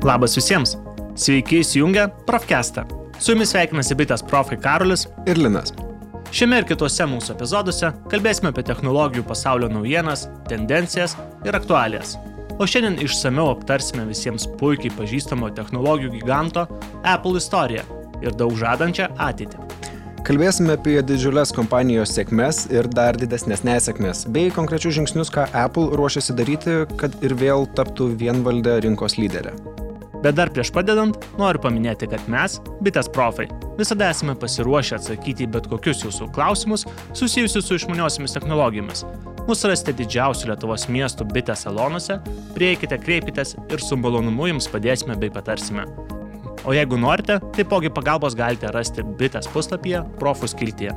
Labas visiems. Sveiki įsijungę Profcastą. Su jumis sveikinasi bitės profai Karolis ir Linas. Šiame ir kituose mūsų epizoduose kalbėsime apie technologijų pasaulio naujienas, tendencijas ir aktualijas. O šiandien išsameu aptarsime visiems puikiai pažįstamo technologijų giganto Apple istoriją ir daug žadančią ateitį. Kalbėsime apie didžiulės kompanijos sėkmes ir dar didesnės nesėkmes, bei konkrečius žingsnius, ką Apple ruošiasi daryti, kad ir vėl taptų vienvaldę rinkos lyderę. Bet dar prieš padedant, noriu paminėti, kad mes, bitės profai, visada esame pasiruošę atsakyti į bet kokius jūsų klausimus susijusius su išmaniosiamis technologijomis. Mūsų rasite didžiausių Lietuvos miestų bitės salonuose, prieikite, kreipkitės ir su malonumu jums padėsime bei patarsime. O jeigu norite, taipogi pagalbos galite rasti bitės puslapyje Profų skiltyje.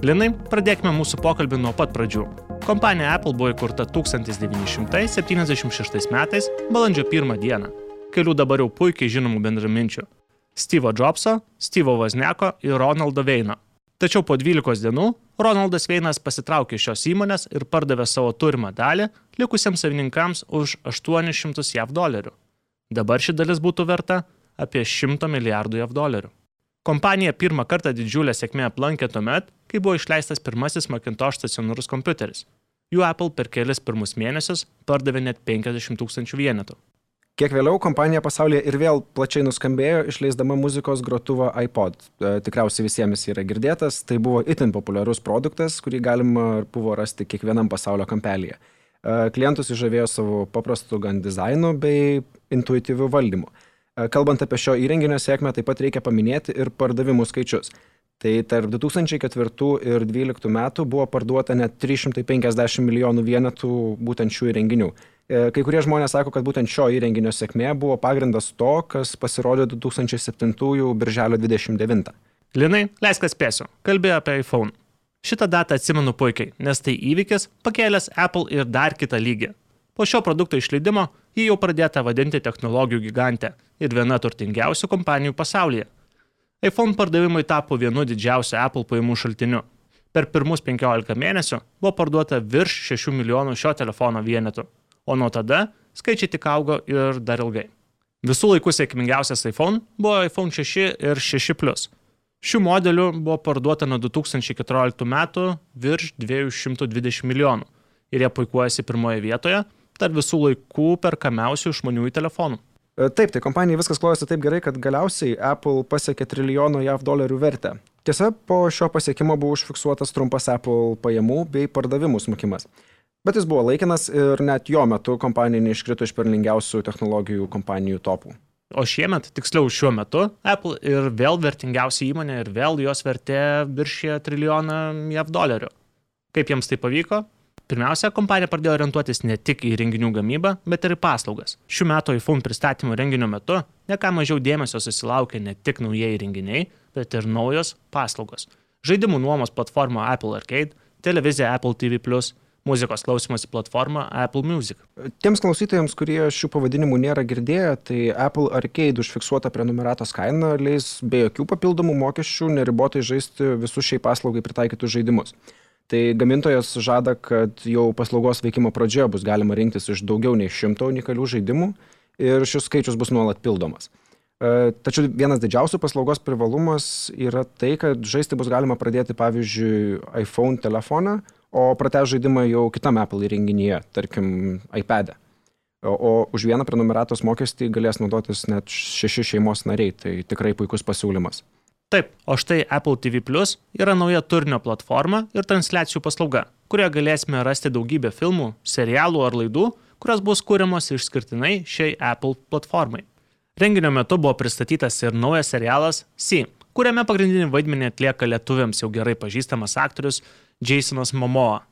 Linai, pradėkime mūsų pokalbį nuo pat pradžių. Kompanija Apple buvo įkurta 1976 metais, balandžio 1 dieną. Kelių dabar jau puikiai žinomų bendraminčių - Steve'o Jobso, Steve'o Vazneko ir Ronaldo Veino. Tačiau po 12 dienų Ronaldas Veinas pasitraukė iš šios įmonės ir pardavė savo turimą dalį likusiems savininkams už 800 JAV dolerių. Dabar ši dalis būtų verta apie 100 milijardų JAV dolerių. Kompanija pirmą kartą didžiulę sėkmę aplankė tuomet, kai buvo išleistas pirmasis Macintosh stacionarus kompiuteris. Jų Apple per kelias pirmus mėnesius pardavė net 50 tūkstančių vienetų. Kiek vėliau kompanija pasaulyje ir vėl plačiai nuskambėjo, išleisdama muzikos grotuvą iPod. E, tikriausiai visiems yra girdėtas, tai buvo itin populiarus produktas, kurį galima buvo rasti kiekvienam pasaulio kampelyje. E, klientus išžavėjo savo paprastu gan dizainu bei intuityviu valdymu. E, kalbant apie šio įrenginio sėkmę, taip pat reikia paminėti ir pardavimų skaičius. Tai tarp 2004 ir 2012 metų buvo parduota net 350 milijonų vienetų būtent šių įrenginių. E, kai kurie žmonės sako, kad būtent šio įrenginio sėkmė buvo pagrindas to, kas pasirodė 2007 birželio 29. Linai, leisk atspėsiu, kalbėjo apie iPhone. Šitą datą atsimenu puikiai, nes tai įvykis pakėlęs Apple ir dar kitą lygį. Po šio produkto išleidimo jį jau pradėta vadinti technologijų gigante ir viena turtingiausių kompanijų pasaulyje. iPhone pardavimai tapo vienu didžiausiu Apple pajamų šaltiniu. Per pirmus 15 mėnesių buvo parduota virš 6 milijonų šio telefono vienetų, o nuo tada skaičiai tik augo ir dar ilgai. Visų laikų sėkmingiausias iPhone buvo iPhone 6 ir 6 Plus. Šių modelių buvo parduota nuo 2014 metų virš 220 milijonų ir jie puikuojasi pirmoje vietoje tarp visų laikų perkamiausių išmaniųjų telefonų. E, taip, tai kompanijai viskas klojasi taip gerai, kad galiausiai Apple pasiekė trilijono JAV dolerių vertę. Tiesa, po šio pasiekimo buvo užfiksuotas trumpas Apple pajamų bei pardavimų smukimas. Bet jis buvo laikinas ir net jo metu kompanija neiškrito iš perlingiausių technologijų kompanijų topų. O šiemet, tiksliau šiuo metu, Apple ir vėl vertingiausia įmonė ir vėl jos vertė viršė trilijoną JAV dolerių. Kaip jiems tai pavyko? Pirmiausia, kompanija pradėjo orientuotis ne tik į renginių gamybą, bet ir į paslaugas. Šių metų iPhone pristatymo renginio metu neką mažiau dėmesio susilaukė ne tik naujieji renginiai, bet ir naujos paslaugos. Žaidimų nuomos platforma Apple Arcade, televizija Apple TV, muzikos klausimosi platforma Apple Music. Tiems klausytojams, kurie šių pavadinimų nėra girdėję, tai Apple Arcade užfiksuota prenumeratos kaina leis be jokių papildomų mokesčių neribotai žaisti visus šiai paslaugai pritaikytus žaidimus. Tai gamintojas žada, kad jau paslaugos veikimo pradžioje bus galima rinktis iš daugiau nei šimto unikalių žaidimų ir šis skaičius bus nuolat pildomas. E, tačiau vienas didžiausių paslaugos privalumas yra tai, kad žaisti bus galima pradėti pavyzdžiui iPhone telefoną, o pratęs žaidimą jau kitam Apple įrenginyje, tarkim iPad'e. O, o už vieną prenumeratos mokestį galės naudotis net šeši šeimos nariai, tai tikrai puikus pasiūlymas. Taip, o štai Apple TV Plus yra nauja turinio platforma ir transliacijų paslauga, kurioje galėsime rasti daugybę filmų, serialų ar laidų, kurios bus kūriamos išskirtinai šiai Apple platformai. Renginio metu buvo pristatytas ir naujas serialas C, kuriame pagrindinį vaidmenį atlieka lietuviams jau gerai pažįstamas aktorius Jasonas Momoa.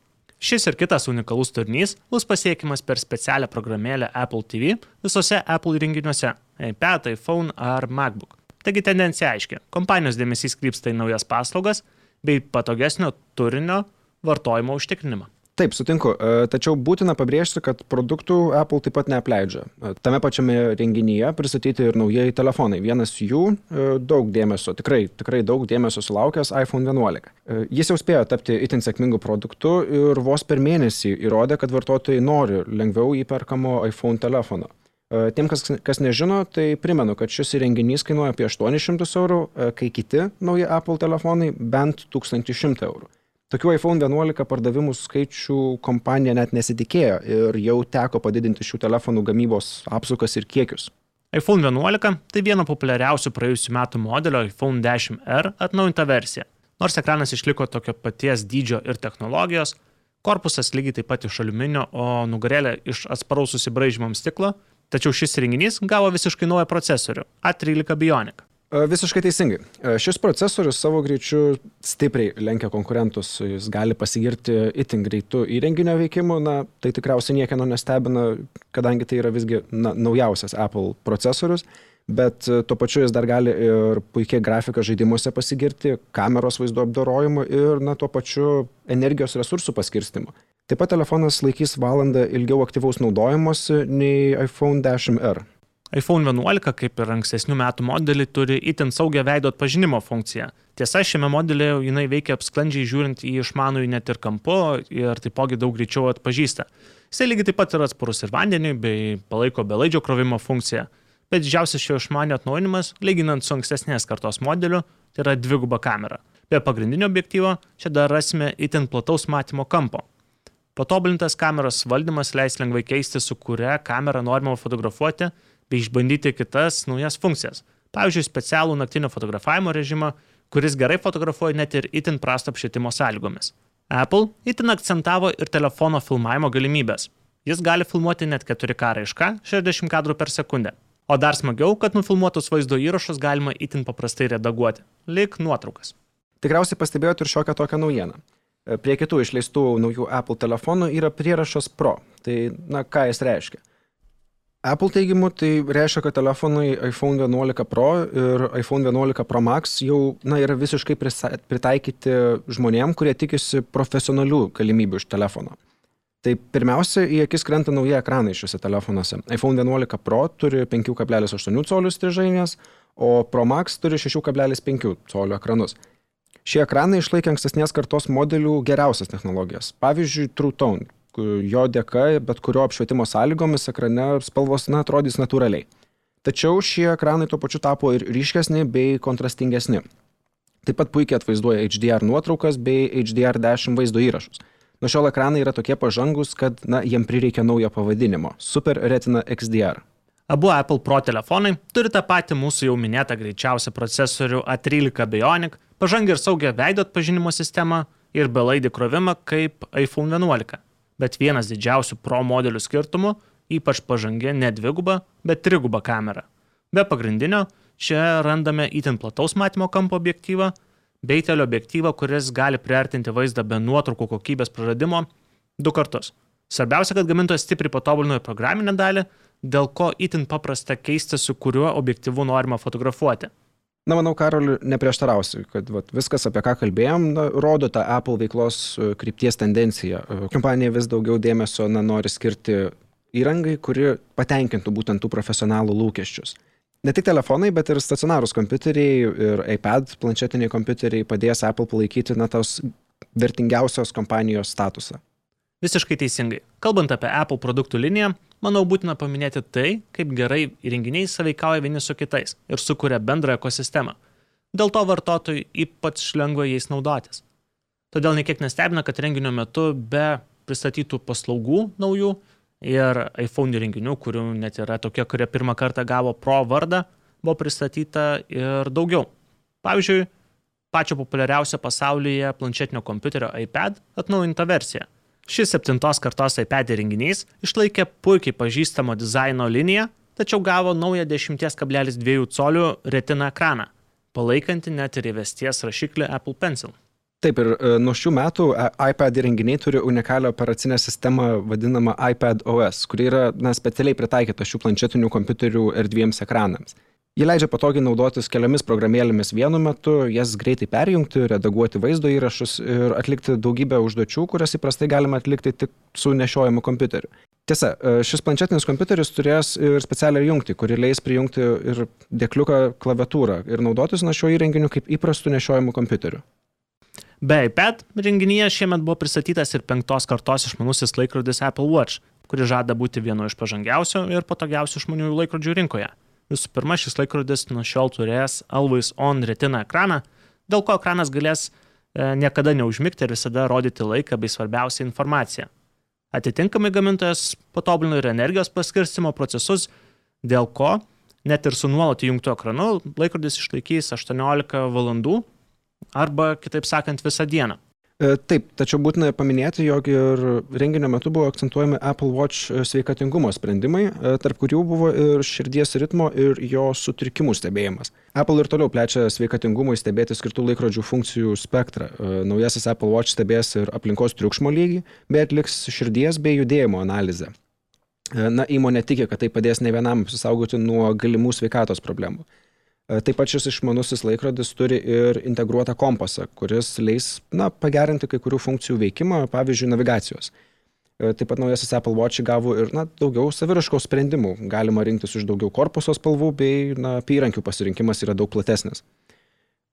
Šis ir kitas unikalus turinys bus pasiekiamas per specialią programėlę Apple TV visose Apple įrenginiuose - iPad, iPhone ar MacBook. Taigi tendencija aiški. Kompanijos dėmesys krypsta į naujas paslaugas bei patogesnio turinio vartojimo užtikrinimą. Taip, sutinku, e, tačiau būtina pabrėžti, kad produktų Apple taip pat neapleidžia. E, tame pačiame renginyje pristatyti ir naujieji telefonai. Vienas jų e, daug dėmesio, tikrai, tikrai daug dėmesio sulaukęs iPhone 11. Jis jau spėjo tapti itin sėkmingu produktu ir vos per mėnesį įrodė, kad vartotojai nori lengviau įperkamo iPhone telefono. Tiem, kas, kas nežino, tai primenu, kad šis įrenginys kainuoja apie 800 eurų, kai kiti nauji Apple telefonai bent 1100 eurų. Tokių iPhone 11 pardavimų skaičių kompanija net nesitikėjo ir jau teko padidinti šių telefonų gamybos apsukas ir kiekius. iPhone 11 tai viena populiariausių praėjusių metų modelio iPhone 10R atnaujinta versija. Nors ekranas išliko tokio paties dydžio ir technologijos, korpusas lygiai taip pat iš aliuminio, o nugarėlė iš atsparaus susibraižymams stiklo, tačiau šis įrenginys gavo visiškai naują procesorių - A13 Bionic. Visiškai teisingai. Šis procesorius savo greičiu stipriai lenkia konkurentus, jis gali pasigirti itin greitų įrenginio veikimu, na, tai tikriausiai niekieno nestebina, kadangi tai yra visgi na, naujausias Apple procesorius, bet tuo pačiu jis dar gali ir puikiai grafiką žaidimuose pasigirti, kameros vaizdo apdorojimu ir, na, tuo pačiu energijos resursų paskirstimu. Taip pat telefonas laikys valandą ilgiau aktyvaus naudojimuose nei iPhone 10R iPhone 11, kaip ir ankstesnių metų modelį, turi itin saugią veido atpažinimo funkciją. Tiesa, šiame modelėje jinai veikia sklandžiai žiūrint į išmanųjį net ir kampu ir taipogi daug greičiau atpažįsta. Jisai lygiai taip pat yra atsparus ir vandeniui bei palaiko belaidžio krovimo funkciją. Bet didžiausias šio išmanio atnaujinimas, lyginant su ankstesnės kartos modeliu, tai yra dviguba kamera. Be pagrindinio objektyvo čia dar rasime itin plataus matymo kampo. Patobulintas kameros valdymas leis lengvai keisti, su kuria kamera norima fotografuoti bei išbandyti kitas naujas funkcijas. Pavyzdžiui, specialų naktinio fotografavimo režimą, kuris gerai fotografuoja net ir itin prasto apšvietimo sąlygomis. Apple itin akcentavo ir telefono filmavimo galimybės. Jis gali filmuoti net 4K raišką 60 kadrų per sekundę. O dar smagiau, kad nufilmuotus vaizdo įrašus galima itin paprastai redaguoti, lik nuotraukas. Tikriausiai pastebėjote ir šiokią tokią naujieną. Prie kitų išleistų naujų Apple telefonų yra prierašas Pro. Tai, na, ką jis reiškia? Apple teigimu tai reiškia, kad telefonai iPhone 11 Pro ir iPhone 11 Pro Max jau na, yra visiškai pritaikyti žmonėm, kurie tikisi profesionalių galimybių iš telefono. Tai pirmiausia, į akis krenta nauji ekranai šiuose telefonuose. iPhone 11 Pro turi 5,8 colių strižainės, o Pro Max turi 6,5 colio ekranus. Šie ekranai išlaikė ankstesnės kartos modelių geriausias technologijas. Pavyzdžiui, True Tone, jo dėka bet kurio apšvietimo sąlygomis ekrane spalvos na, atrodys natūraliai. Tačiau šie ekranai tuo pačiu tapo ir ryškesni bei kontrastingesni. Taip pat puikiai atvaizduoja HDR nuotraukas bei HDR10 vaizdo įrašus. Nuo šiol ekranai yra tokie pažangus, kad na, jiem prireikia naujo pavadinimo - Super Retina XDR. Abu Apple Pro telefonai turi tą patį mūsų jau minėtą greičiausią procesorių A13 Bionic, pažangę ir saugią veido atpažinimo sistemą ir belaidį krovimą kaip iPhone 11 bet vienas didžiausių Pro modelių skirtumų - ypač pažangė ne dviguba, bet triguba kamera. Be pagrindinio, čia randame itin plataus matymo kampo objektyvą, bei teleobjektyvą, kuris gali priartinti vaizdą be nuotraukų kokybės praradimo du kartus. Svarbiausia, kad gamintojas stipriai patobulino programinę dalį, dėl ko itin paprasta keisti, su kuriuo objektyvu norima fotografuoti. Na, manau, Karoliu, neprieštarausiu, kad vat, viskas, apie ką kalbėjom, na, rodo tą Apple veiklos e, krypties tendenciją. E, kompanija vis daugiau dėmesio na, nori skirti įrangai, kuri patenkintų būtent tų profesionalų lūkesčius. Ne tik telefonai, bet ir stacionarūs kompiuteriai ir iPad, planšetiniai kompiuteriai padės Apple palaikyti na, tos vertingiausios kompanijos statusą. Visiškai teisingai. Kalbant apie Apple produktų liniją, manau būtina paminėti tai, kaip gerai įrenginiai saveikauja vieni su kitais ir sukuria bendrą ekosistemą. Dėl to vartotojui ypač lengva jais naudotis. Todėl niekiek nestebina, kad renginio metu be pristatytų paslaugų naujų ir iPhone įrenginių, kurių net yra tokie, kurie pirmą kartą gavo Pro vardą, buvo pristatyta ir daugiau. Pavyzdžiui, pačio populiariausio pasaulyje planšetinio kompiuterio iPad atnaujinta versija – Šis septintos kartos iPad įrenginys išlaikė puikiai pažįstamo dizaino liniją, tačiau gavo naują 10,2 colių retina ekraną, palaikantį net ir įvesties rašiklį Apple Pencil. Taip ir e, nuo šių metų e, iPad įrenginiai turi unikalią operacinę sistemą vadinamą iPad OS, kuri yra na, specialiai pritaikyta šių planšetinių kompiuterių erdviems ekranams. Ji leidžia patogiai naudotis keliomis programėlėmis vienu metu, jas greitai perjungti, redaguoti vaizdo įrašus ir atlikti daugybę užduočių, kurias įprastai galima atlikti tik su nešiojamu kompiuteriu. Tiesa, e, šis planšetinis kompiuteris turės ir specialią jungtį, kuri leis prijungti ir dėkliuką klaviatūrą ir naudotis nuo šio įrenginiu kaip įprastu nešiojamu kompiuteriu. Be iPad renginyje šiemet buvo pristatytas ir penktos kartos išmanusis laikrodis Apple Watch. kuri žada būti vienu iš pažangiausių ir patogiausių žmonių laikrodžių rinkoje. Visų pirma, šis laikrodis nuo šiol turės Always On retina ekraną, dėl ko ekranas galės e, niekada neužmigti ir visada rodyti laiką bei svarbiausią informaciją. Atitinkamai gamintojas patobulino ir energijos paskirstimo procesus, dėl ko net ir su nuolat įjungtu ekranu laikrodis išlaikys 18 valandų arba, kitaip sakant, visą dieną. E, taip, tačiau būtina paminėti, jog ir renginio metu buvo akcentuojami Apple Watch e, sveikatingumo sprendimai, e, tarp kurių buvo ir širdies ritmo ir jo sutrikimų stebėjimas. Apple ir toliau plečia sveikatingumui stebėti skirtų laikrodžių funkcijų spektrą. Naujasis Apple Watch stebės ir aplinkos triukšmo lygį, bei atliks širdies bei judėjimo analizę. Na, įmonė tiki, kad tai padės ne vienam apsisaugoti nuo galimų sveikatos problemų. E, taip pat šis išmanusis laikrodis turi ir integruotą kompasą, kuris leis na, pagerinti kai kurių funkcijų veikimą, pavyzdžiui, navigacijos. E, taip pat naujasis Apple Watch gavo ir na, daugiau saviraškos sprendimų. Galima rinktis iš daugiau korpuso spalvų, bei na, įrankių pasirinkimas yra daug platesnis.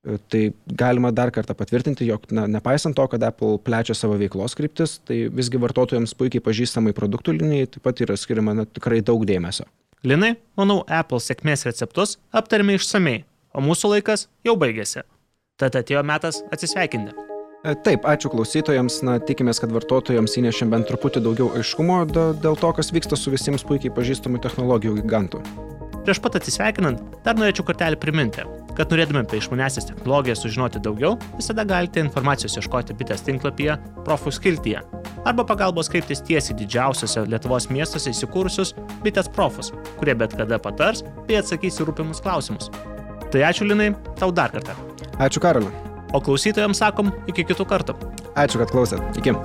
E, tai galima dar kartą patvirtinti, jog na, nepaisant to, kad Apple plečia savo veiklos kryptis, tai visgi vartotojams puikiai pažįstamai produktų linijai taip pat yra skiriama na, tikrai daug dėmesio. Linai, manau, Apple sėkmės receptus aptarėme išsamei, o mūsų laikas jau baigėsi. Tad atėjo metas atsisveikinti. E, taip, ačiū klausytojams, na, tikimės, kad vartotojams įnešėm bent truputį daugiau aiškumo dėl to, kas vyksta su visiems puikiai pažįstamų technologijų gigantų. Prieš pat atsisveikinant, dar norėčiau kartelį priminti, kad norėdami apie išmanesias technologijas sužinoti daugiau, visada galite informacijos ieškoti bitės tinklapyje Profų skiltyje arba pagalbos kreiptis tiesiai didžiausiose Lietuvos miestuose įsikūrusius bitės profus, kurie bet kada patars bei atsakys į rūpimus klausimus. Tai ačiū Linai, tau dar kartą. Ačiū Karoliu. O klausytojams sakom iki kitų kartų. Ačiū, kad klausėt. Iki.